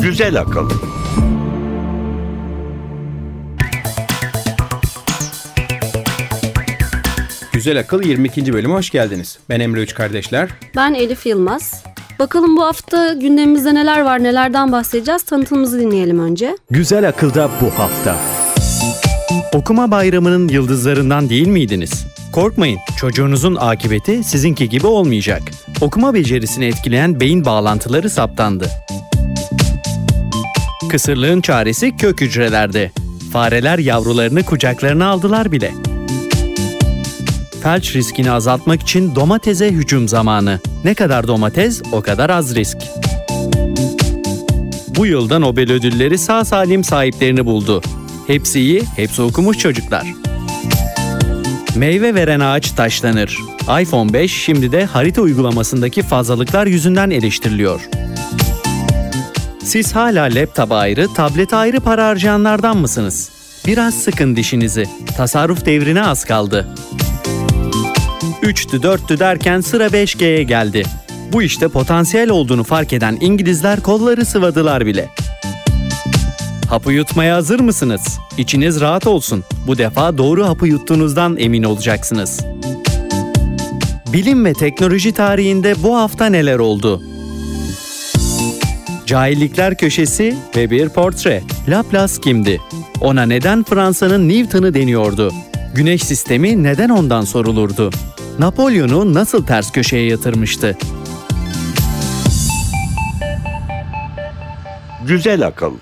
Güzel akıl. Güzel Akıl 22. bölüme hoş geldiniz. Ben Emre Üç Kardeşler. Ben Elif Yılmaz. Bakalım bu hafta gündemimizde neler var, nelerden bahsedeceğiz. Tanıtımımızı dinleyelim önce. Güzel akılda bu hafta. Okuma bayramının yıldızlarından değil miydiniz? Korkmayın, çocuğunuzun akıbeti sizinki gibi olmayacak. Okuma becerisini etkileyen beyin bağlantıları saptandı. Kısırlığın çaresi kök hücrelerde. Fareler yavrularını kucaklarına aldılar bile. Felç riskini azaltmak için domatese hücum zamanı. Ne kadar domates, o kadar az risk. Bu yılda Nobel ödülleri sağ salim sahiplerini buldu. Hepsi iyi, hepsi okumuş çocuklar. Meyve veren ağaç taşlanır. iPhone 5 şimdi de harita uygulamasındaki fazlalıklar yüzünden eleştiriliyor. Siz hala laptop ayrı, tablet ayrı para harcayanlardan mısınız? Biraz sıkın dişinizi. Tasarruf devrine az kaldı. 3'tü 4'tü derken sıra 5G'ye geldi. Bu işte potansiyel olduğunu fark eden İngilizler kolları sıvadılar bile. Hapı yutmaya hazır mısınız? İçiniz rahat olsun. Bu defa doğru hapı yuttuğunuzdan emin olacaksınız. Bilim ve teknoloji tarihinde bu hafta neler oldu? Cahillikler köşesi ve bir portre. Laplace kimdi? Ona neden Fransa'nın Newton'u deniyordu? Güneş sistemi neden ondan sorulurdu? Napolyon'u nasıl ters köşeye yatırmıştı? Güzel akıl.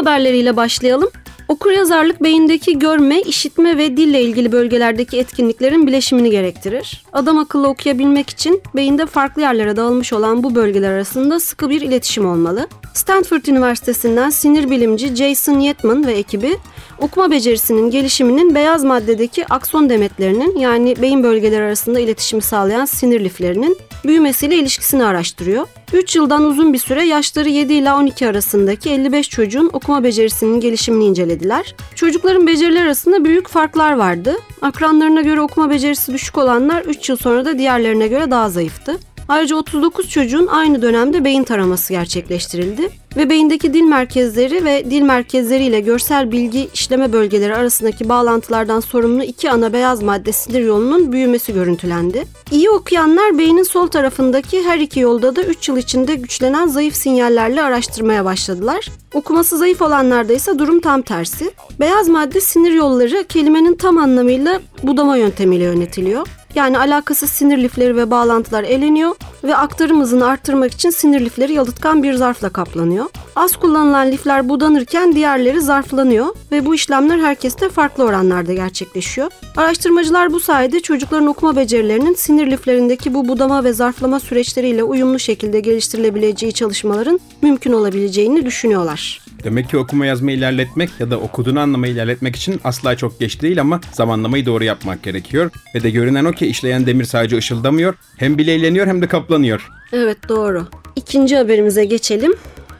Haberleriyle başlayalım. Okuryazarlık beyindeki görme, işitme ve dille ilgili bölgelerdeki etkinliklerin bileşimini gerektirir. Adam akıllı okuyabilmek için beyinde farklı yerlere dağılmış olan bu bölgeler arasında sıkı bir iletişim olmalı. Stanford Üniversitesi'nden sinir bilimci Jason Yetman ve ekibi okuma becerisinin gelişiminin beyaz maddedeki akson demetlerinin yani beyin bölgeleri arasında iletişimi sağlayan sinir liflerinin büyümesiyle ilişkisini araştırıyor. 3 yıldan uzun bir süre yaşları 7 ila 12 arasındaki 55 çocuğun okuma becerisinin gelişimini incelediler. Çocukların beceriler arasında büyük farklar vardı. Akranlarına göre okuma becerisi düşük olanlar 3 yıl sonra da diğerlerine göre daha zayıftı. Ayrıca 39 çocuğun aynı dönemde beyin taraması gerçekleştirildi ve beyindeki dil merkezleri ve dil merkezleriyle görsel bilgi işleme bölgeleri arasındaki bağlantılardan sorumlu iki ana beyaz madde sinir yolunun büyümesi görüntülendi. İyi okuyanlar beynin sol tarafındaki her iki yolda da 3 yıl içinde güçlenen zayıf sinyallerle araştırmaya başladılar. Okuması zayıf olanlarda ise durum tam tersi. Beyaz madde sinir yolları kelimenin tam anlamıyla budama yöntemiyle yönetiliyor. Yani alakasız sinir lifleri ve bağlantılar eleniyor ve aktarım hızını arttırmak için sinir lifleri yalıtkan bir zarfla kaplanıyor. Az kullanılan lifler budanırken diğerleri zarflanıyor ve bu işlemler herkeste farklı oranlarda gerçekleşiyor. Araştırmacılar bu sayede çocukların okuma becerilerinin sinir liflerindeki bu budama ve zarflama süreçleriyle uyumlu şekilde geliştirilebileceği çalışmaların mümkün olabileceğini düşünüyorlar. Demek ki okuma yazma ilerletmek ya da okuduğunu anlamayı ilerletmek için asla çok geç değil ama zamanlamayı doğru yapmak gerekiyor. Ve de görünen o ki işleyen demir sadece ışıldamıyor, hem bileyleniyor hem de kaplanıyor. Evet doğru. İkinci haberimize geçelim.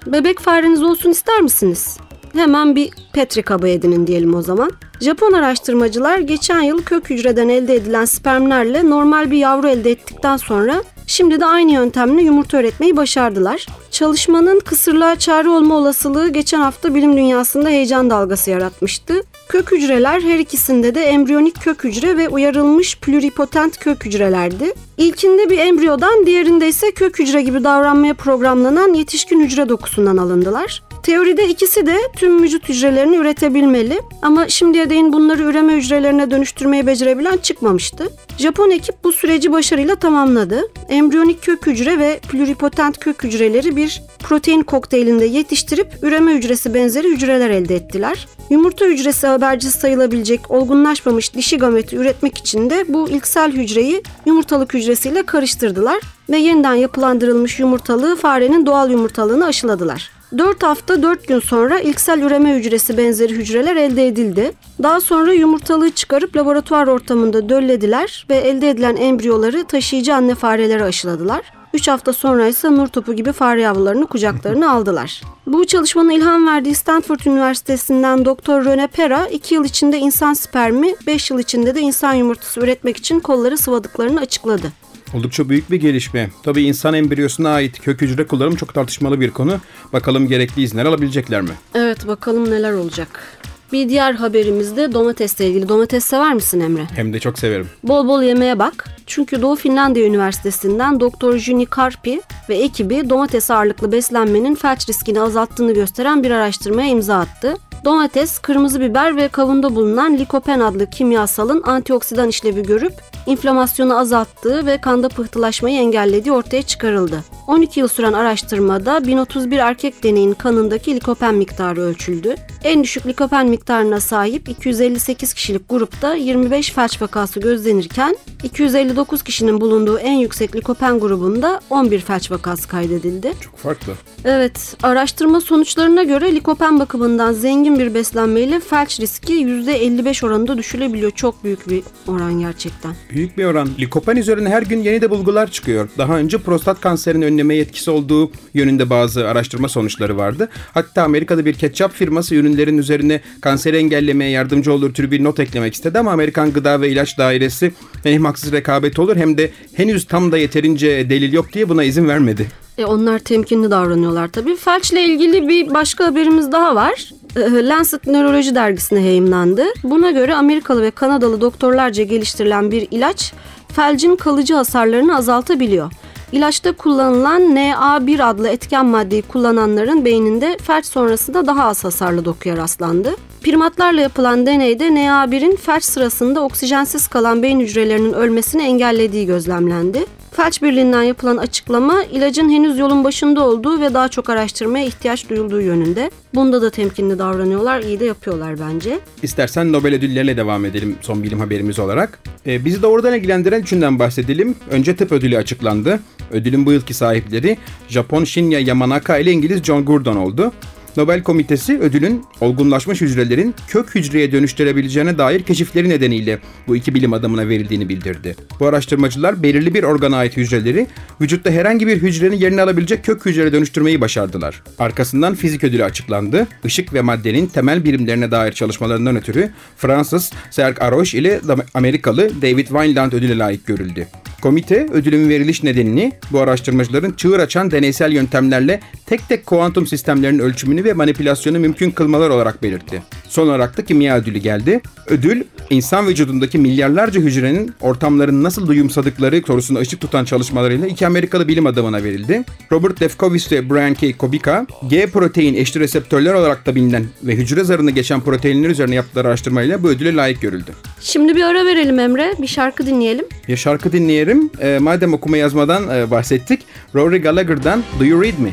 Bebek fareniz olsun ister misiniz? Hemen bir Petri kabı edinin diyelim o zaman. Japon araştırmacılar geçen yıl kök hücreden elde edilen spermlerle normal bir yavru elde ettikten sonra şimdi de aynı yöntemle yumurta üretmeyi başardılar. Çalışmanın kısırlığa çare olma olasılığı geçen hafta bilim dünyasında heyecan dalgası yaratmıştı. Kök hücreler her ikisinde de embriyonik kök hücre ve uyarılmış pluripotent kök hücrelerdi. İlkinde bir embriyodan, diğerinde ise kök hücre gibi davranmaya programlanan yetişkin hücre dokusundan alındılar. Teoride ikisi de tüm vücut hücrelerini üretebilmeli ama şimdiye değin bunları üreme hücrelerine dönüştürmeyi becerebilen çıkmamıştı. Japon ekip bu süreci başarıyla tamamladı. Embriyonik kök hücre ve pluripotent kök hücreleri bir protein kokteylinde yetiştirip üreme hücresi benzeri hücreler elde ettiler. Yumurta hücresi habercisi sayılabilecek olgunlaşmamış dişi gameti üretmek için de bu ilksel hücreyi yumurtalık hücresiyle karıştırdılar ve yeniden yapılandırılmış yumurtalığı farenin doğal yumurtalığını aşıladılar. 4 hafta 4 gün sonra ilksel üreme hücresi benzeri hücreler elde edildi. Daha sonra yumurtalığı çıkarıp laboratuvar ortamında döllediler ve elde edilen embriyoları taşıyıcı anne farelere aşıladılar. 3 hafta sonra ise nur topu gibi fare yavrularını kucaklarına aldılar. Bu çalışmanın ilham verdiği Stanford Üniversitesi'nden Doktor Rene Pera 2 yıl içinde insan spermi, 5 yıl içinde de insan yumurtası üretmek için kolları sıvadıklarını açıkladı. Oldukça büyük bir gelişme. Tabii insan embriyosuna ait kök hücre kullanımı çok tartışmalı bir konu. Bakalım gerekli izinler alabilecekler mi? Evet bakalım neler olacak. Bir diğer haberimizde domatesle ilgili. Domates sever misin Emre? Hem de çok severim. Bol bol yemeye bak. Çünkü Doğu Finlandiya Üniversitesi'nden Doktor Juni Karpi ve ekibi domates ağırlıklı beslenmenin felç riskini azalttığını gösteren bir araştırmaya imza attı. Domates, kırmızı biber ve kavunda bulunan likopen adlı kimyasalın antioksidan işlevi görüp inflamasyonu azalttığı ve kanda pıhtılaşmayı engellediği ortaya çıkarıldı. 12 yıl süren araştırmada 1031 erkek deneyin kanındaki likopen miktarı ölçüldü. En düşük likopen miktarına sahip 258 kişilik grupta 25 felç vakası gözlenirken 259 kişinin bulunduğu en yüksek likopen grubunda 11 felç vakası kaydedildi. Çok farklı. Evet, araştırma sonuçlarına göre likopen bakımından zengin bir beslenmeyle felç riski %55 oranında düşülebiliyor. Çok büyük bir oran gerçekten. Büyük bir oran. Likopen üzerine her gün yeni de bulgular çıkıyor. Daha önce prostat kanserinin önlemeye etkisi olduğu yönünde bazı araştırma sonuçları vardı. Hatta Amerika'da bir ketçap firması ürünlerin üzerine kanseri engellemeye yardımcı olur türü bir not eklemek istedi ama Amerikan Gıda ve İlaç Dairesi hem haksız rekabet olur hem de henüz tam da yeterince delil yok diye buna izin vermedi. E onlar temkinli davranıyorlar tabii. Felçle ilgili bir başka haberimiz daha var. E, Lancet Nöroloji dergisine yayımlandı. Buna göre Amerikalı ve Kanadalı doktorlarca geliştirilen bir ilaç felcin kalıcı hasarlarını azaltabiliyor. İlaçta kullanılan NA1 adlı etken maddeyi kullananların beyninde felç sonrasında daha az hasarlı dokuya rastlandı. Primatlarla yapılan deneyde NA1'in felç sırasında oksijensiz kalan beyin hücrelerinin ölmesini engellediği gözlemlendi. Felç Birliği'nden yapılan açıklama ilacın henüz yolun başında olduğu ve daha çok araştırmaya ihtiyaç duyulduğu yönünde. Bunda da temkinli davranıyorlar, iyi de yapıyorlar bence. İstersen Nobel ödülleriyle devam edelim son bilim haberimiz olarak. Ee, bizi doğrudan ilgilendiren üçünden bahsedelim. Önce tıp ödülü açıklandı. Ödülün bu yılki sahipleri Japon Shinya Yamanaka ile İngiliz John Gurdon oldu. Nobel Komitesi ödülün olgunlaşmış hücrelerin kök hücreye dönüştürebileceğine dair keşifleri nedeniyle bu iki bilim adamına verildiğini bildirdi. Bu araştırmacılar belirli bir organa ait hücreleri vücutta herhangi bir hücrenin yerini alabilecek kök hücreye dönüştürmeyi başardılar. Arkasından fizik ödülü açıklandı. Işık ve maddenin temel birimlerine dair çalışmalarından ötürü Fransız Serge Aroche ile Amerikalı David Wineland ödüle layık görüldü. Komite ödülün veriliş nedenini bu araştırmacıların çığır açan deneysel yöntemlerle tek tek kuantum sistemlerinin ölçümünü ve manipülasyonu mümkün kılmalar olarak belirtti. Son olarak da kimya ödülü geldi. Ödül, insan vücudundaki milyarlarca hücrenin ortamların nasıl duyumsadıkları sorusuna ışık tutan çalışmalarıyla iki Amerikalı bilim adamına verildi. Robert Lefkowitz ve Brian K. Kobika, G protein eşli reseptörler olarak da bilinen ve hücre zarını geçen proteinler üzerine yaptıkları araştırmayla bu ödüle layık görüldü. Şimdi bir ara verelim Emre, bir şarkı dinleyelim. Bir şarkı dinleyelim. E, madem okuma yazmadan e, bahsettik. Rory Gallagher'dan Do You Read Me?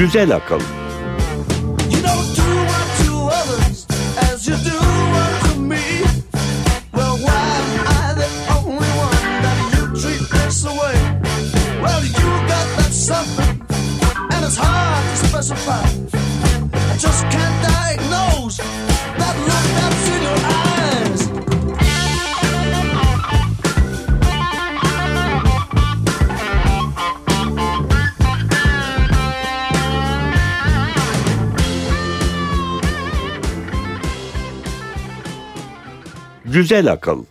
Güzel akıl. Güzel akıl.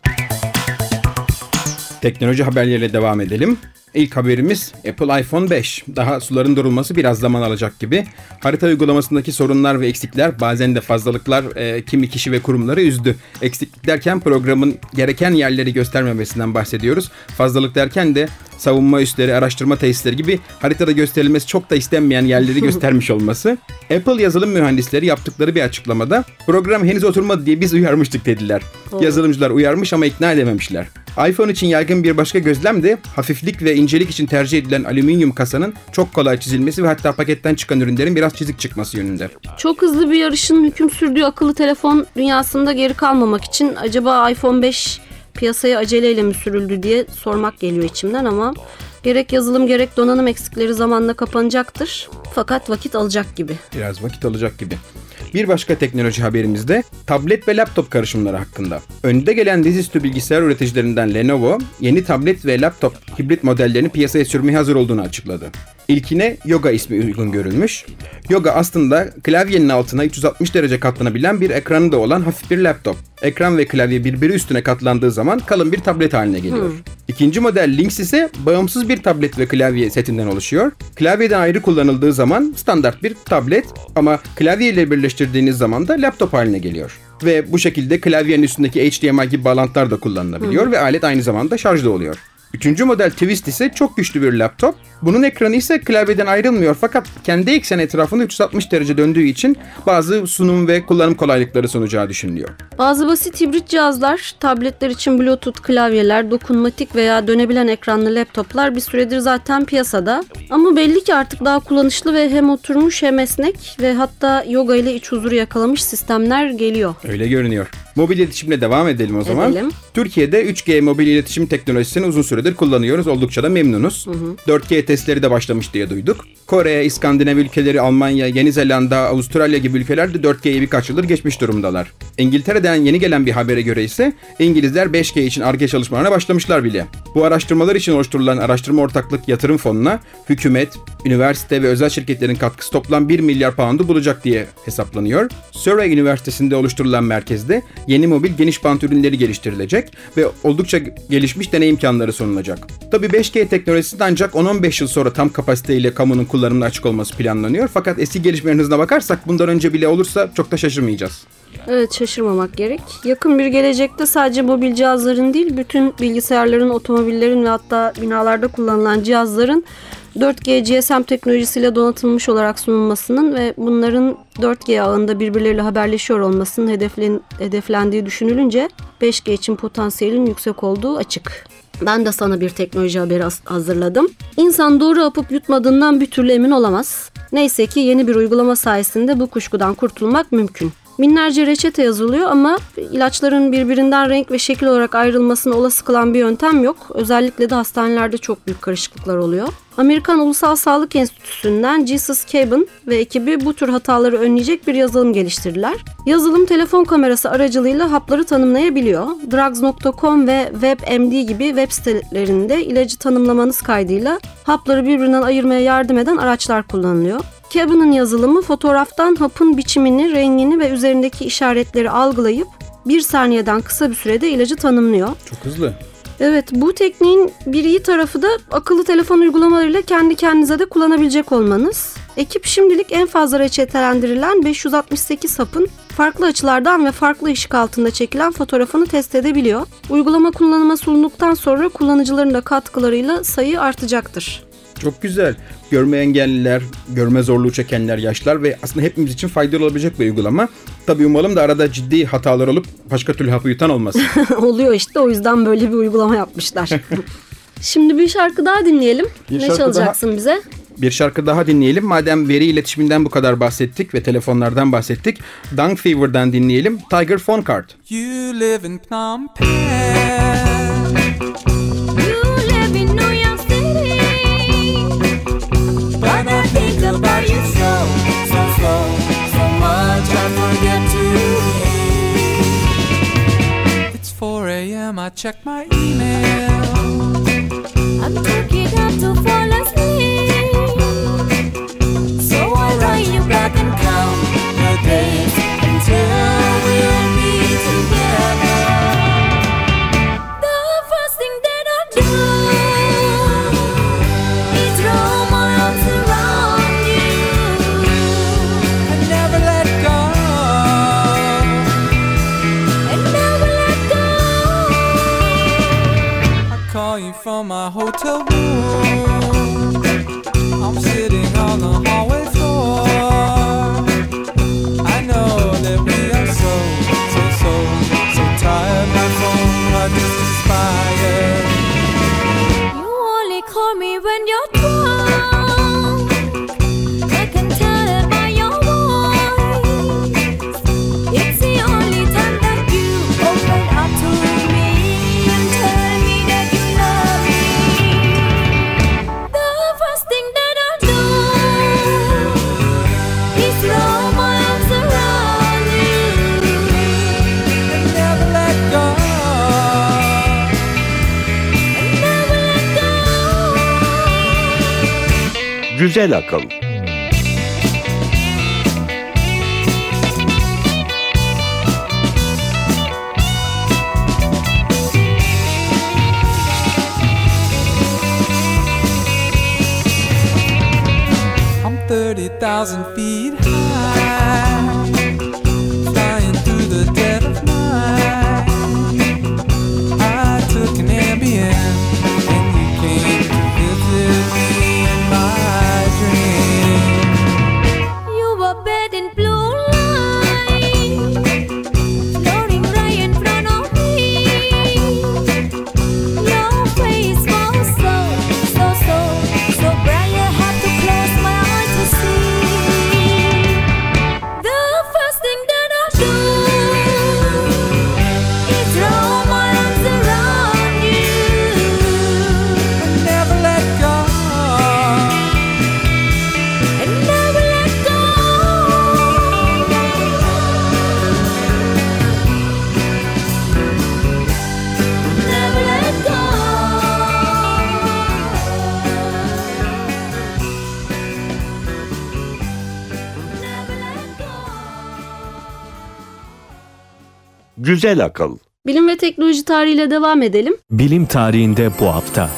Teknoloji haberleriyle devam edelim. İlk haberimiz Apple iPhone 5. Daha suların durulması biraz zaman alacak gibi. Harita uygulamasındaki sorunlar ve eksikler bazen de fazlalıklar e, kimi kişi ve kurumları üzdü. Eksiklik derken programın gereken yerleri göstermemesinden bahsediyoruz. Fazlalık derken de savunma üsleri, araştırma tesisleri gibi haritada gösterilmesi çok da istenmeyen yerleri göstermiş olması. Apple yazılım mühendisleri yaptıkları bir açıklamada program henüz oturmadı diye biz uyarmıştık dediler. Yazılımcılar uyarmış ama ikna edememişler. iPhone için yaygın bir başka gözlem de hafiflik ve incelik için tercih edilen alüminyum kasanın çok kolay çizilmesi ve hatta paketten çıkan ürünlerin biraz çizik çıkması yönünde. Çok hızlı bir yarışın hüküm sürdüğü akıllı telefon dünyasında geri kalmamak için acaba iPhone 5 piyasaya aceleyle mi sürüldü diye sormak geliyor içimden ama gerek yazılım gerek donanım eksikleri zamanla kapanacaktır. Fakat vakit alacak gibi. Biraz vakit alacak gibi. Bir başka teknoloji haberimizde tablet ve laptop karışımları hakkında. Önde gelen dizüstü bilgisayar üreticilerinden Lenovo, yeni tablet ve laptop hibrit modellerini piyasaya sürmeye hazır olduğunu açıkladı. İlkine Yoga ismi uygun görülmüş. Yoga aslında klavyenin altına 360 derece katlanabilen bir ekranı da olan hafif bir laptop. Ekran ve klavye birbiri üstüne katlandığı zaman kalın bir tablet haline geliyor. İkinci model Lynx ise bağımsız bir tablet ve klavye setinden oluşuyor. Klavyeden ayrı kullanıldığı zaman standart bir tablet ama klavye ile birleştirdiğiniz zaman da laptop haline geliyor. Ve bu şekilde klavyenin üstündeki HDMI gibi bağlantılar da kullanılabiliyor ve alet aynı zamanda şarjda oluyor. Üçüncü model Twist ise çok güçlü bir laptop. Bunun ekranı ise klavyeden ayrılmıyor fakat kendi eksen etrafında 360 derece döndüğü için bazı sunum ve kullanım kolaylıkları sunacağı düşünülüyor. Bazı basit hibrit cihazlar, tabletler için Bluetooth klavyeler, dokunmatik veya dönebilen ekranlı laptoplar bir süredir zaten piyasada. Ama belli ki artık daha kullanışlı ve hem oturmuş hem esnek ve hatta yoga ile iç huzuru yakalamış sistemler geliyor. Öyle görünüyor. Mobil iletişimle devam edelim o zaman. Edelim. Türkiye'de 3G mobil iletişim teknolojisini uzun süredir kullanıyoruz. Oldukça da memnunuz. 4G testleri de başlamış diye duyduk. Kore, İskandinav ülkeleri, Almanya, Yeni Zelanda, Avustralya gibi ülkeler de 4G'yi birkaç yıldır geçmiş durumdalar. İngiltere'den yeni gelen bir habere göre ise İngilizler 5G için ARGE çalışmalarına başlamışlar bile. Bu araştırmalar için oluşturulan araştırma ortaklık yatırım fonuna hükümet, üniversite ve özel şirketlerin katkısı toplam 1 milyar poundu bulacak diye hesaplanıyor. Surrey Üniversitesi'nde oluşturulan merkezde yeni mobil geniş bant ürünleri geliştirilecek ve oldukça gelişmiş deney imkanları sunulacak. Tabii 5G teknolojisinin ancak 10-15 yıl sonra tam kapasiteyle kamunun kullanımına açık olması planlanıyor. Fakat eski gelişmelerin hızına bakarsak bundan önce bile olursa çok da şaşırmayacağız. Evet şaşırmamak gerek. Yakın bir gelecekte sadece mobil cihazların değil bütün bilgisayarların, otomobillerin ve hatta binalarda kullanılan cihazların 4G GSM teknolojisiyle donatılmış olarak sunulmasının ve bunların 4G ağında birbirleriyle haberleşiyor olmasının hedeflen, hedeflendiği düşünülünce 5G için potansiyelin yüksek olduğu açık. Ben de sana bir teknoloji haberi hazırladım. İnsan doğru apıp yutmadığından bir türlü emin olamaz. Neyse ki yeni bir uygulama sayesinde bu kuşkudan kurtulmak mümkün. Binlerce reçete yazılıyor ama ilaçların birbirinden renk ve şekil olarak ayrılmasını olası kılan bir yöntem yok. Özellikle de hastanelerde çok büyük karışıklıklar oluyor. Amerikan Ulusal Sağlık Enstitüsü'nden Jesus Cabin ve ekibi bu tür hataları önleyecek bir yazılım geliştirdiler. Yazılım telefon kamerası aracılığıyla hapları tanımlayabiliyor. Drugs.com ve WebMD gibi web sitelerinde ilacı tanımlamanız kaydıyla hapları birbirinden ayırmaya yardım eden araçlar kullanılıyor. Cabin'ın yazılımı fotoğraftan hapın biçimini, rengini ve üzerindeki işaretleri algılayıp bir saniyeden kısa bir sürede ilacı tanımlıyor. Çok hızlı. Evet bu tekniğin bir iyi tarafı da akıllı telefon uygulamalarıyla kendi kendinize de kullanabilecek olmanız. Ekip şimdilik en fazla reçetelendirilen 568 hapın farklı açılardan ve farklı ışık altında çekilen fotoğrafını test edebiliyor. Uygulama kullanıma sunuluktan sonra kullanıcıların da katkılarıyla sayı artacaktır. Çok güzel. Görme engelliler, görme zorluğu çekenler, yaşlar ve aslında hepimiz için faydalı olabilecek bir uygulama. Tabii umalım da arada ciddi hatalar olup başka türlü hapı yutan olmasın. Oluyor işte o yüzden böyle bir uygulama yapmışlar. Şimdi bir şarkı daha dinleyelim. Bir ne çalacaksın bize? bir şarkı daha dinleyelim. Madem veri iletişiminden bu kadar bahsettik ve telefonlardan bahsettik. Dung Fever'dan dinleyelim. Tiger Phone Card. You live in Phnom Penh. 4 a.m. I check my email. I'm too up to fall asleep. Güzel akıl. 30,000 feet Güzel akıl. Bilim ve teknoloji tarihiyle devam edelim. Bilim tarihinde bu hafta.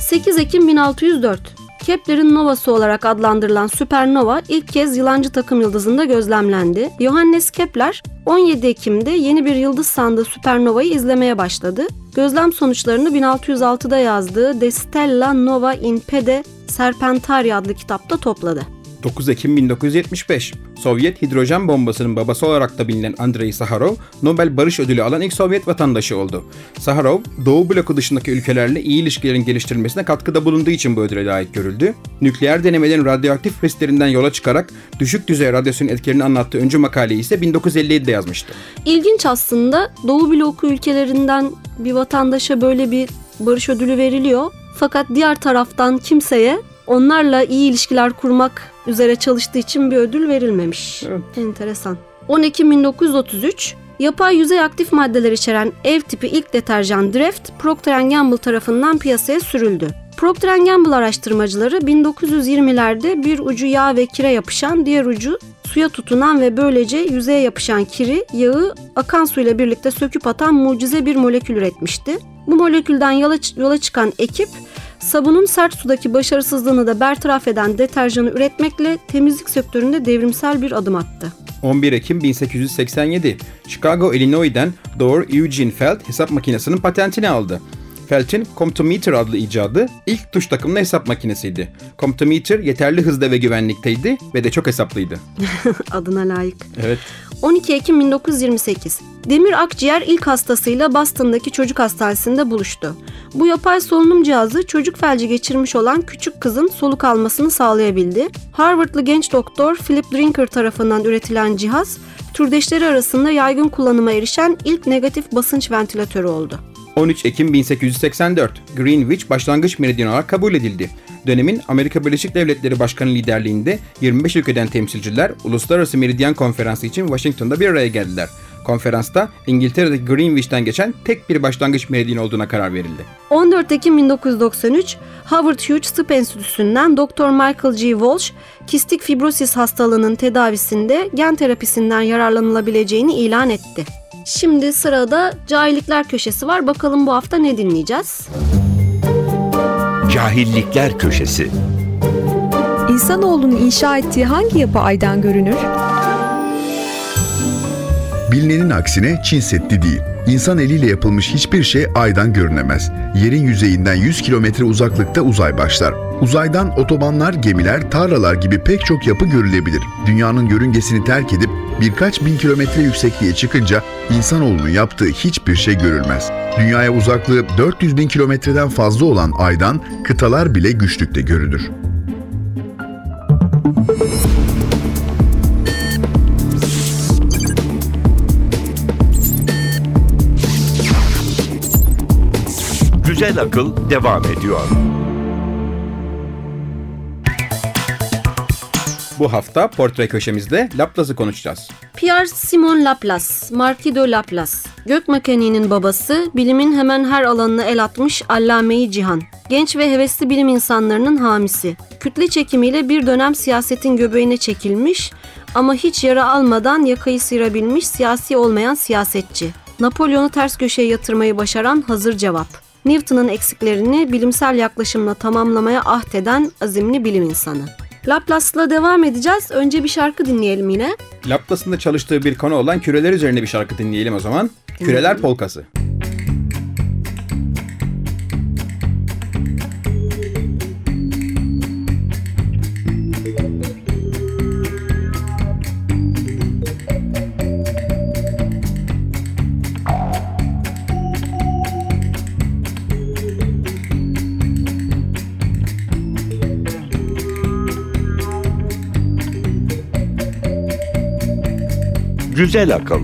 8 Ekim 1604. Kepler'in novası olarak adlandırılan süpernova ilk kez yılancı takım yıldızında gözlemlendi. Johannes Kepler 17 Ekim'de yeni bir yıldız sandığı süpernovayı izlemeye başladı. Gözlem sonuçlarını 1606'da yazdığı De Stella Nova in Pede Serpentari adlı kitapta topladı. 9 Ekim 1975. Sovyet hidrojen bombasının babası olarak da bilinen Andrei Saharov, Nobel Barış Ödülü alan ilk Sovyet vatandaşı oldu. Saharov, Doğu bloku dışındaki ülkelerle iyi ilişkilerin geliştirilmesine katkıda bulunduğu için bu ödüle layık görüldü. Nükleer denemelerin radyoaktif risklerinden yola çıkarak düşük düzey radyasyon etkilerini anlattığı öncü makaleyi ise 1957'de yazmıştı. İlginç aslında Doğu bloku ülkelerinden bir vatandaşa böyle bir barış ödülü veriliyor. Fakat diğer taraftan kimseye onlarla iyi ilişkiler kurmak üzere çalıştığı için bir ödül verilmemiş. Evet. Enteresan. 10 Ekim 1933 Yapay yüzey aktif maddeler içeren ev tipi ilk deterjan Dreft Procter Gamble tarafından piyasaya sürüldü. Procter Gamble araştırmacıları 1920'lerde bir ucu yağ ve kire yapışan, diğer ucu suya tutunan ve böylece yüzeye yapışan kiri, yağı akan suyla birlikte söküp atan mucize bir molekül üretmişti. Bu molekülden yola, yola çıkan ekip sabunun sert sudaki başarısızlığını da bertaraf eden deterjanı üretmekle temizlik sektöründe devrimsel bir adım attı. 11 Ekim 1887 Chicago, Illinois'den Doer Eugene Feld hesap makinesinin patentini aldı. Feld'in Comptometer adlı icadı ilk tuş takımlı hesap makinesiydi. Comptometer yeterli hızda ve güvenlikteydi ve de çok hesaplıydı. Adına layık. Evet. 12 Ekim 1928. Demir akciğer ilk hastasıyla Boston'daki çocuk hastanesinde buluştu. Bu yapay solunum cihazı çocuk felci geçirmiş olan küçük kızın soluk almasını sağlayabildi. Harvardlı genç doktor Philip Drinker tarafından üretilen cihaz, türdeşleri arasında yaygın kullanıma erişen ilk negatif basınç ventilatörü oldu. 13 Ekim 1884 Greenwich başlangıç meridyen olarak kabul edildi. Dönemin Amerika Birleşik Devletleri Başkanı liderliğinde 25 ülkeden temsilciler Uluslararası Meridyen Konferansı için Washington'da bir araya geldiler. Konferansta İngiltere'deki Greenwich'ten geçen tek bir başlangıç meridyen olduğuna karar verildi. 14 Ekim 1993 Howard Hughes Tıp Enstitüsü'nden Dr. Michael G. Walsh, kistik fibrosis hastalığının tedavisinde gen terapisinden yararlanılabileceğini ilan etti. Şimdi sırada cahillikler köşesi var. Bakalım bu hafta ne dinleyeceğiz? Cahillikler köşesi. İnsanoğlunun inşa ettiği hangi yapı aydan görünür? Bilinenin aksine Çin Seddi değil. İnsan eliyle yapılmış hiçbir şey aydan görünemez. Yerin yüzeyinden 100 kilometre uzaklıkta uzay başlar. Uzaydan otobanlar, gemiler, tarlalar gibi pek çok yapı görülebilir. Dünyanın yörüngesini terk edip birkaç bin kilometre yüksekliğe çıkınca insanoğlunun yaptığı hiçbir şey görülmez. Dünyaya uzaklığı 400 bin kilometreden fazla olan aydan kıtalar bile güçlükte görülür. Güzel akıl devam ediyor. Bu hafta portre köşemizde Laplace'ı konuşacağız. Pierre Simon Laplace, Marquis de Laplace. Gök mekaniğinin babası, bilimin hemen her alanına el atmış allameyi cihan. Genç ve hevesli bilim insanlarının hamisi. Kütle çekimiyle bir dönem siyasetin göbeğine çekilmiş ama hiç yara almadan yakayı sıyırabilmiş siyasi olmayan siyasetçi. Napolyon'u ters köşeye yatırmayı başaran hazır cevap. Newton'un eksiklerini bilimsel yaklaşımla tamamlamaya ahdeden azimli bilim insanı. Laplace'la devam edeceğiz. Önce bir şarkı dinleyelim yine. Laplace'ın da çalıştığı bir konu olan küreler üzerine bir şarkı dinleyelim o zaman. Küreler polkası. Güzel akıl.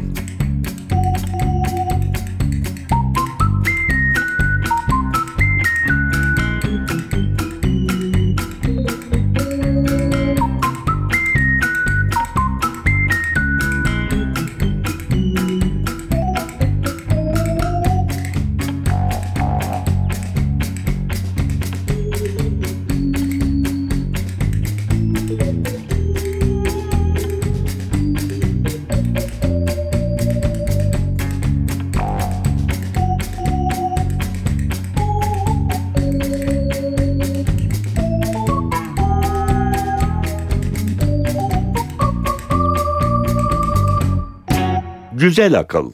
Güzel akıl.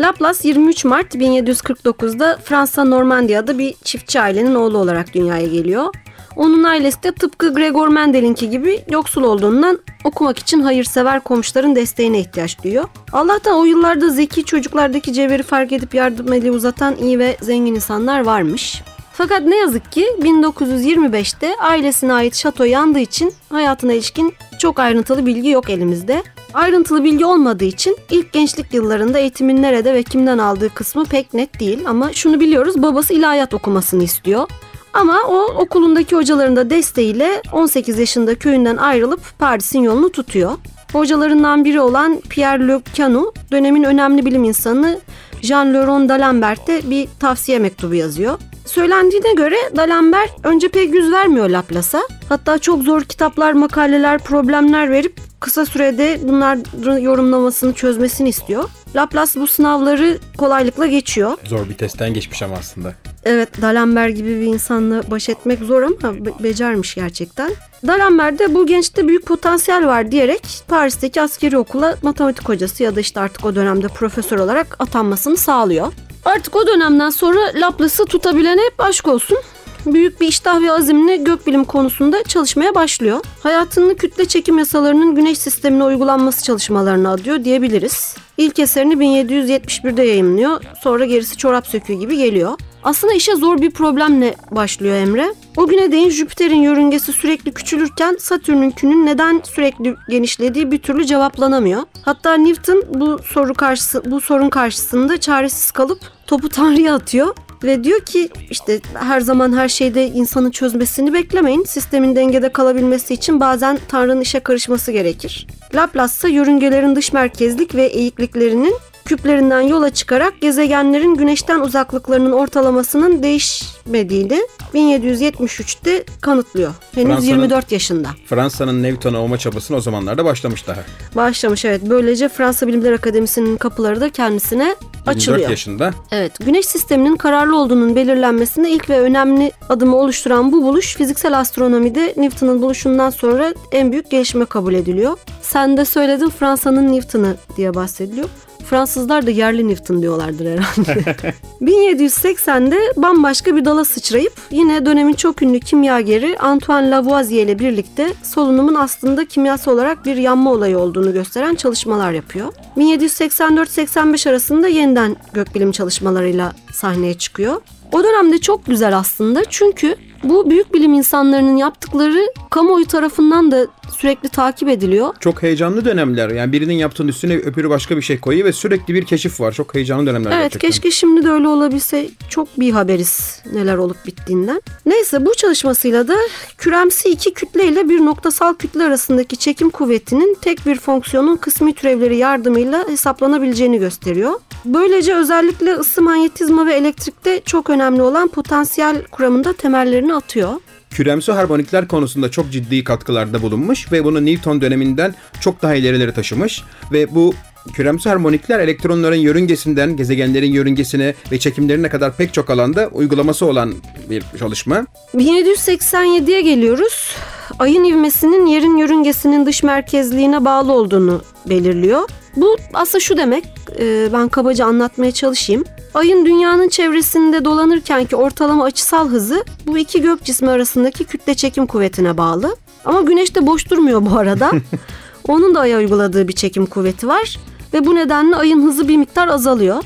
Laplace 23 Mart 1749'da Fransa Normandiya'da bir çiftçi ailenin oğlu olarak dünyaya geliyor. Onun ailesi de tıpkı Gregor Mendel'inki gibi yoksul olduğundan okumak için hayırsever komşuların desteğine ihtiyaç duyuyor. Allah'tan o yıllarda zeki çocuklardaki cevheri fark edip yardım eli uzatan iyi ve zengin insanlar varmış. Fakat ne yazık ki 1925'te ailesine ait şato yandığı için hayatına ilişkin çok ayrıntılı bilgi yok elimizde. Ayrıntılı bilgi olmadığı için ilk gençlik yıllarında eğitimin nerede ve kimden aldığı kısmı pek net değil ama şunu biliyoruz babası ilahiyat okumasını istiyor. Ama o okulundaki hocaların da desteğiyle 18 yaşında köyünden ayrılıp Paris'in yolunu tutuyor. Hocalarından biri olan Pierre Le Canou dönemin önemli bilim insanı Jean-Laurent D'Alembert'e bir tavsiye mektubu yazıyor. Söylendiğine göre D'Alembert önce pek yüz vermiyor Laplace'a. Hatta çok zor kitaplar, makaleler, problemler verip kısa sürede bunların yorumlamasını çözmesini istiyor. Laplace bu sınavları kolaylıkla geçiyor. Zor bir testten geçmiş ama aslında. Evet D'Alembert gibi bir insanla baş etmek zor ama be- becermiş gerçekten. D'Alembert'de bu gençte büyük potansiyel var diyerek Paris'teki askeri okula matematik hocası ya da işte artık o dönemde profesör olarak atanmasını sağlıyor. Artık o dönemden sonra Laplace'ı tutabilene hep aşk olsun. Büyük bir iştah ve azimle gökbilim konusunda çalışmaya başlıyor. Hayatını kütle çekim yasalarının güneş sistemine uygulanması çalışmalarına adıyor diyebiliriz. İlk eserini 1771'de yayımlıyor. Sonra gerisi çorap söküğü gibi geliyor. Aslında işe zor bir problemle başlıyor Emre. O güne değin Jüpiter'in yörüngesi sürekli küçülürken Satürn'ünkünün neden sürekli genişlediği bir türlü cevaplanamıyor. Hatta Newton bu soru karşısı bu sorun karşısında çaresiz kalıp topu Tanrı'ya atıyor ve diyor ki işte her zaman her şeyde insanın çözmesini beklemeyin. Sistemin dengede kalabilmesi için bazen Tanrı'nın işe karışması gerekir. Laplace ise yörüngelerin dış merkezlik ve eğikliklerinin küplerinden yola çıkarak gezegenlerin güneşten uzaklıklarının ortalamasının değişmediğini 1773'te kanıtlıyor. Henüz Fransa'nın- 24 yaşında. Fransa'nın Newton'u olma çabasını o zamanlarda başlamış daha. Başlamış evet. Böylece Fransa Bilimler Akademisi'nin kapıları da kendisine 24 açılıyor. yaşında. Evet, güneş sisteminin kararlı olduğunun belirlenmesinde ilk ve önemli adımı oluşturan bu buluş fiziksel astronomide Newton'un buluşundan sonra en büyük gelişme kabul ediliyor. Sen de söyledin Fransa'nın Newton'ı diye bahsediliyor. Fransızlar da yerli Newton diyorlardır herhalde. 1780'de bambaşka bir dala sıçrayıp yine dönemin çok ünlü kimyageri Antoine Lavoisier ile birlikte solunumun aslında kimyasal olarak bir yanma olayı olduğunu gösteren çalışmalar yapıyor. 1784-85 arasında yeniden gökbilim çalışmalarıyla sahneye çıkıyor. O dönemde çok güzel aslında çünkü bu büyük bilim insanlarının yaptıkları kamuoyu tarafından da sürekli takip ediliyor. Çok heyecanlı dönemler. Yani birinin yaptığının üstüne öbürü başka bir şey koyuyor ve sürekli bir keşif var. Çok heyecanlı dönemler Evet gerçekten. keşke şimdi de öyle olabilse çok bir haberiz neler olup bittiğinden. Neyse bu çalışmasıyla da küremsi iki kütle ile bir noktasal kütle arasındaki çekim kuvvetinin tek bir fonksiyonun kısmi türevleri yardımıyla hesaplanabileceğini gösteriyor. Böylece özellikle ısı manyetizma ve elektrikte çok önemli olan potansiyel kuramında temellerini atıyor. Küremsi harmonikler konusunda çok ciddi katkılarda bulunmuş ve bunu Newton döneminden çok daha ilerilere taşımış ve bu küremsi harmonikler elektronların yörüngesinden gezegenlerin yörüngesine ve çekimlerine kadar pek çok alanda uygulaması olan bir çalışma. 1787'ye geliyoruz. Ayın ivmesinin yerin yörüngesinin dış merkezliğine bağlı olduğunu belirliyor. Bu aslında şu demek, e, ben kabaca anlatmaya çalışayım. Ayın dünyanın çevresinde dolanırkenki ortalama açısal hızı bu iki gök cismi arasındaki kütle çekim kuvvetine bağlı. Ama güneş de boş durmuyor bu arada. Onun da aya uyguladığı bir çekim kuvveti var ve bu nedenle ayın hızı bir miktar azalıyor.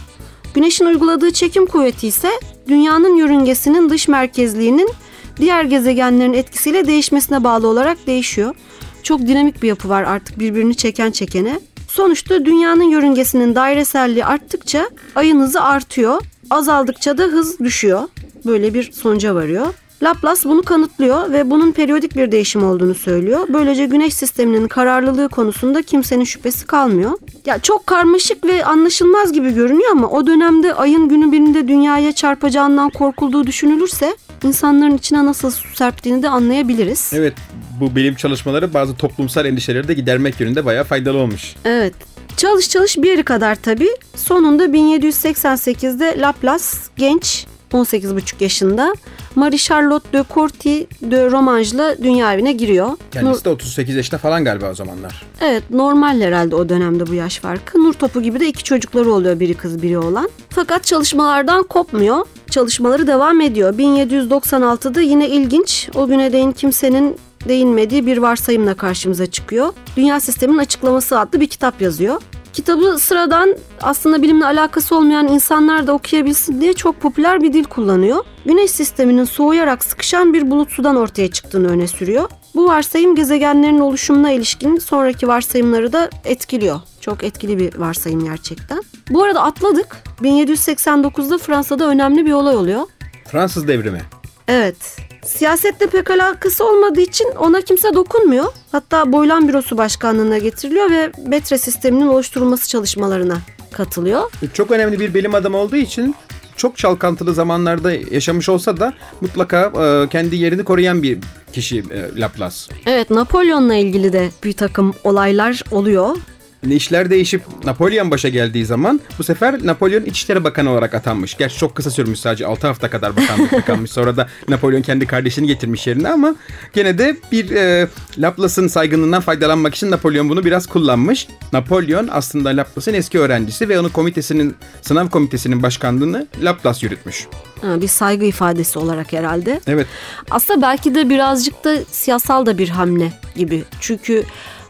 Güneşin uyguladığı çekim kuvveti ise dünyanın yörüngesinin dış merkezliğinin diğer gezegenlerin etkisiyle değişmesine bağlı olarak değişiyor. Çok dinamik bir yapı var artık birbirini çeken çekene. Sonuçta dünyanın yörüngesinin daireselliği arttıkça ayın hızı artıyor. Azaldıkça da hız düşüyor. Böyle bir sonuca varıyor. Laplace bunu kanıtlıyor ve bunun periyodik bir değişim olduğunu söylüyor. Böylece güneş sisteminin kararlılığı konusunda kimsenin şüphesi kalmıyor. Ya çok karmaşık ve anlaşılmaz gibi görünüyor ama o dönemde ayın günü birinde dünyaya çarpacağından korkulduğu düşünülürse insanların içine nasıl su serptiğini de anlayabiliriz. Evet bu bilim çalışmaları bazı toplumsal endişeleri de gidermek yönünde bayağı faydalı olmuş. Evet. Çalış çalış bir yeri kadar tabii. Sonunda 1788'de Laplace genç 18,5 yaşında Marie Charlotte de Corti de Romange'la dünya evine giriyor. Nur- Kendisi de 38 yaşında falan galiba o zamanlar. Evet normal herhalde o dönemde bu yaş farkı. Nur topu gibi de iki çocukları oluyor biri kız biri oğlan. Fakat çalışmalardan kopmuyor. Çalışmaları devam ediyor. 1796'da yine ilginç o güne değin kimsenin değinmediği bir varsayımla karşımıza çıkıyor. Dünya Sisteminin Açıklaması adlı bir kitap yazıyor. Kitabı sıradan aslında bilimle alakası olmayan insanlar da okuyabilsin diye çok popüler bir dil kullanıyor. Güneş sisteminin soğuyarak sıkışan bir bulut sudan ortaya çıktığını öne sürüyor. Bu varsayım gezegenlerin oluşumuna ilişkin sonraki varsayımları da etkiliyor. Çok etkili bir varsayım gerçekten. Bu arada atladık. 1789'da Fransa'da önemli bir olay oluyor. Fransız devrimi. Evet. Siyasetle pek alakası olmadığı için ona kimse dokunmuyor. Hatta Boylan Bürosu Başkanlığı'na getiriliyor ve metre sisteminin oluşturulması çalışmalarına katılıyor. Çok önemli bir bilim adamı olduğu için çok çalkantılı zamanlarda yaşamış olsa da mutlaka e, kendi yerini koruyan bir kişi e, Laplace. Evet Napolyon'la ilgili de bir takım olaylar oluyor. İşler değişip Napolyon başa geldiği zaman bu sefer Napolyon İçişleri Bakanı olarak atanmış. Gerçi çok kısa sürmüş sadece 6 hafta kadar bakanlıkta kalmış. Sonra da Napolyon kendi kardeşini getirmiş yerine ama gene de bir e, Laplace'ın saygınlığından faydalanmak için Napolyon bunu biraz kullanmış. Napolyon aslında Laplace'ın eski öğrencisi ve onun komitesinin sınav komitesinin başkanlığını Laplace yürütmüş. Ha, bir saygı ifadesi olarak herhalde. Evet. Aslında belki de birazcık da siyasal da bir hamle gibi. Çünkü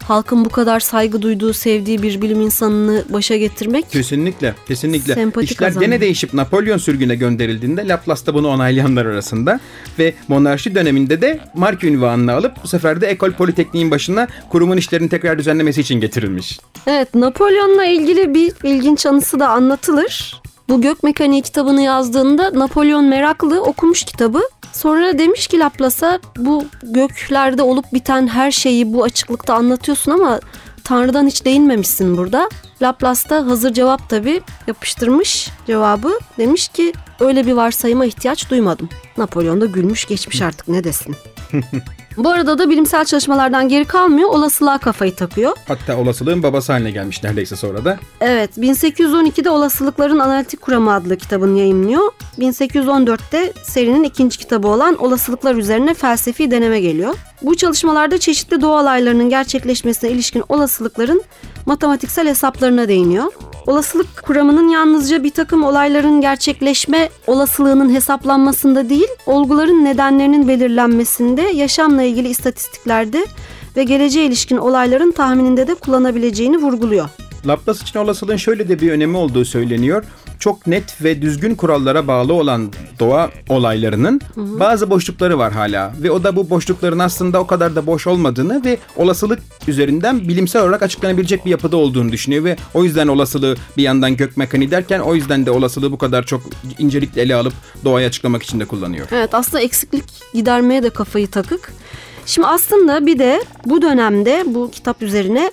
halkın bu kadar saygı duyduğu, sevdiği bir bilim insanını başa getirmek Kesinlikle, kesinlikle. Sempati İşler kazandı. gene değişip Napolyon sürgüne gönderildiğinde Laplace da bunu onaylayanlar arasında ve monarşi döneminde de Mark ünvanını alıp bu sefer de Ekol Politekniğin başına kurumun işlerini tekrar düzenlemesi için getirilmiş. Evet, Napolyon'la ilgili bir ilginç anısı da anlatılır. Bu gök mekaniği kitabını yazdığında Napolyon meraklı okumuş kitabı. Sonra demiş ki Laplace'a bu göklerde olup biten her şeyi bu açıklıkta anlatıyorsun ama Tanrı'dan hiç değinmemişsin burada. Laplace da hazır cevap tabi yapıştırmış cevabı. Demiş ki öyle bir varsayıma ihtiyaç duymadım. Napolyon da gülmüş geçmiş artık ne desin. Bu arada da bilimsel çalışmalardan geri kalmıyor olasılığa kafayı takıyor. Hatta olasılığın babası haline gelmiş neredeyse sonra da. Evet, 1812'de Olasılıkların Analitik Kuramı adlı kitabını yayımlıyor. 1814'te serinin ikinci kitabı olan Olasılıklar üzerine felsefi deneme geliyor. Bu çalışmalarda çeşitli doğa olaylarının gerçekleşmesine ilişkin olasılıkların matematiksel hesaplarına değiniyor. Olasılık kuramının yalnızca bir takım olayların gerçekleşme olasılığının hesaplanmasında değil, olguların nedenlerinin belirlenmesinde, yaşamla ilgili istatistiklerde ve geleceğe ilişkin olayların tahmininde de kullanabileceğini vurguluyor. Laplace için olasılığın şöyle de bir önemi olduğu söyleniyor. Çok net ve düzgün kurallara bağlı olan doğa olaylarının bazı boşlukları var hala. Ve o da bu boşlukların aslında o kadar da boş olmadığını ve olasılık üzerinden bilimsel olarak açıklanabilecek bir yapıda olduğunu düşünüyor. Ve o yüzden olasılığı bir yandan gök mekaniği derken o yüzden de olasılığı bu kadar çok incelikle ele alıp doğayı açıklamak için de kullanıyor. Evet aslında eksiklik gidermeye de kafayı takık. Şimdi aslında bir de bu dönemde bu kitap üzerine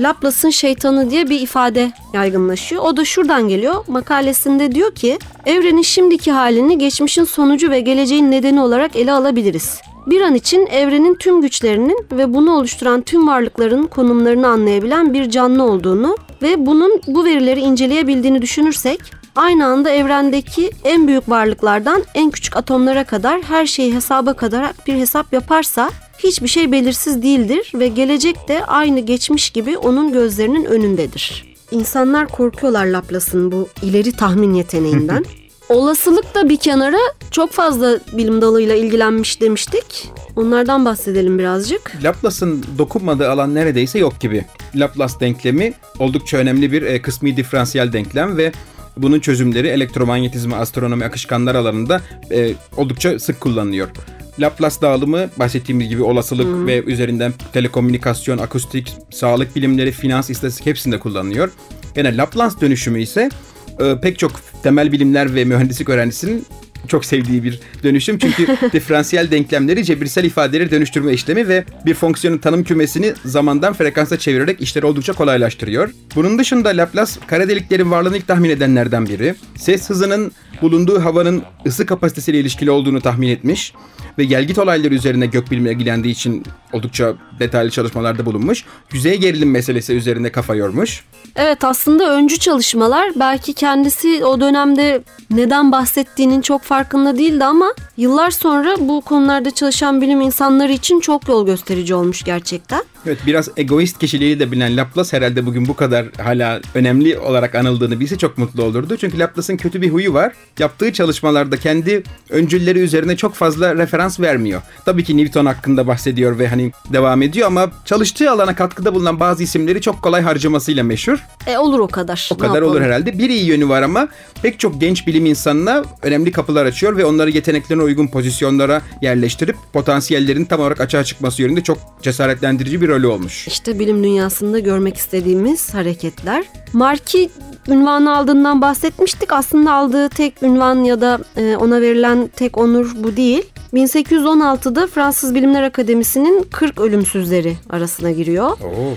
Laplace'ın şeytanı diye bir ifade yaygınlaşıyor. O da şuradan geliyor. Makalesinde diyor ki evrenin şimdiki halini geçmişin sonucu ve geleceğin nedeni olarak ele alabiliriz. Bir an için evrenin tüm güçlerinin ve bunu oluşturan tüm varlıkların konumlarını anlayabilen bir canlı olduğunu ve bunun bu verileri inceleyebildiğini düşünürsek aynı anda evrendeki en büyük varlıklardan en küçük atomlara kadar her şeyi hesaba katarak bir hesap yaparsa hiçbir şey belirsiz değildir ve gelecek de aynı geçmiş gibi onun gözlerinin önündedir. İnsanlar korkuyorlar Laplace'ın bu ileri tahmin yeteneğinden. Olasılık da bir kenara çok fazla bilim dalıyla ilgilenmiş demiştik. Onlardan bahsedelim birazcık. Laplace'ın dokunmadığı alan neredeyse yok gibi. Laplace denklemi oldukça önemli bir e, kısmi diferansiyel denklem ve bunun çözümleri elektromanyetizma, astronomi, akışkanlar alanında e, oldukça sık kullanılıyor. Laplace dağılımı bahsettiğimiz gibi olasılık ve üzerinden telekomünikasyon, akustik, sağlık bilimleri, finans, istatistik hepsinde kullanılıyor. Gene Laplace dönüşümü ise e, pek çok temel bilimler ve mühendislik öğrencisinin çok sevdiği bir dönüşüm. Çünkü diferansiyel denklemleri cebirsel ifadeleri dönüştürme işlemi ve bir fonksiyonun tanım kümesini zamandan frekansa çevirerek işleri oldukça kolaylaştırıyor. Bunun dışında Laplace kara deliklerin varlığını ilk tahmin edenlerden biri. Ses hızının bulunduğu havanın ısı kapasitesiyle ilişkili olduğunu tahmin etmiş ve gelgit olayları üzerine gökbilimle ilgilendiği için oldukça detaylı çalışmalarda bulunmuş. Yüzey gerilim meselesi üzerine kafa yormuş. Evet aslında öncü çalışmalar belki kendisi o dönemde neden bahsettiğinin çok farkında değildi ama yıllar sonra bu konularda çalışan bilim insanları için çok yol gösterici olmuş gerçekten. Evet biraz egoist kişiliği de bilinen Laplace herhalde bugün bu kadar hala önemli olarak anıldığını bilse çok mutlu olurdu. Çünkü Laplace'ın kötü bir huyu var. Yaptığı çalışmalarda kendi öncülleri üzerine çok fazla referans vermiyor. Tabii ki Newton hakkında bahsediyor ve hani devam ediyor ama çalıştığı alana katkıda bulunan bazı isimleri çok kolay harcamasıyla meşhur. E olur o kadar. O Ne kadar yapalım? olur herhalde. Bir iyi yönü var ama pek çok genç bilim insanına önemli kapılar açıyor ve onları yeteneklerine uygun pozisyonlara yerleştirip potansiyellerin tam olarak açığa çıkması yönünde çok cesaretlendirici bir rolü olmuş. İşte bilim dünyasında görmek istediğimiz hareketler. Marki ünvanı aldığından bahsetmiştik. Aslında aldığı tek ünvan ya da e, ona verilen tek onur bu değil. 1816'da Fransız Bilimler Akademisi'nin 40 ölümsüzleri arasına giriyor. Oo.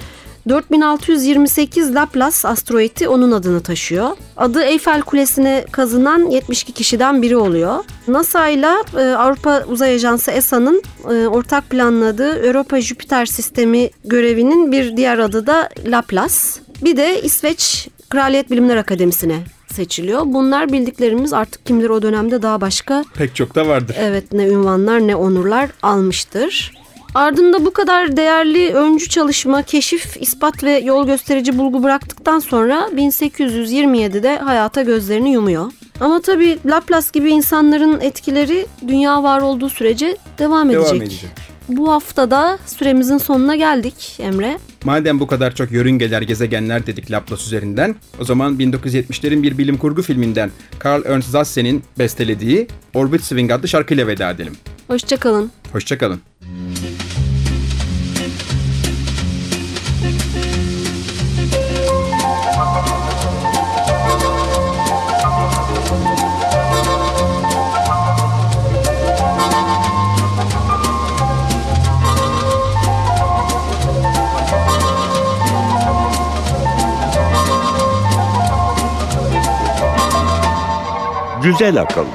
4628 Laplace asteroidi onun adını taşıyor. Adı Eyfel Kulesi'ne kazınan 72 kişiden biri oluyor. NASA ile e, Avrupa Uzay Ajansı ESA'nın e, ortak planladığı Europa Jüpiter sistemi görevinin bir diğer adı da Laplace. Bir de İsveç Kraliyet Bilimler Akademisi'ne seçiliyor. Bunlar bildiklerimiz artık kimdir o dönemde daha başka Pek çok da vardır. Evet ne ünvanlar ne onurlar almıştır. Ardında bu kadar değerli öncü çalışma, keşif, ispat ve yol gösterici bulgu bıraktıktan sonra 1827'de hayata gözlerini yumuyor. Ama tabii Laplace gibi insanların etkileri dünya var olduğu sürece devam edecek. Devam edecek. Bu haftada süremizin sonuna geldik Emre. Madem bu kadar çok yörüngeler, gezegenler dedik Laplace üzerinden, o zaman 1970'lerin bir bilim kurgu filminden Carl Ernst Zassen'in bestelediği Orbit Swing adlı şarkıyla veda edelim. Hoşçakalın. Hoşçakalın. Güzel akıl.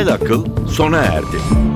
Güzel akıl sona erdi.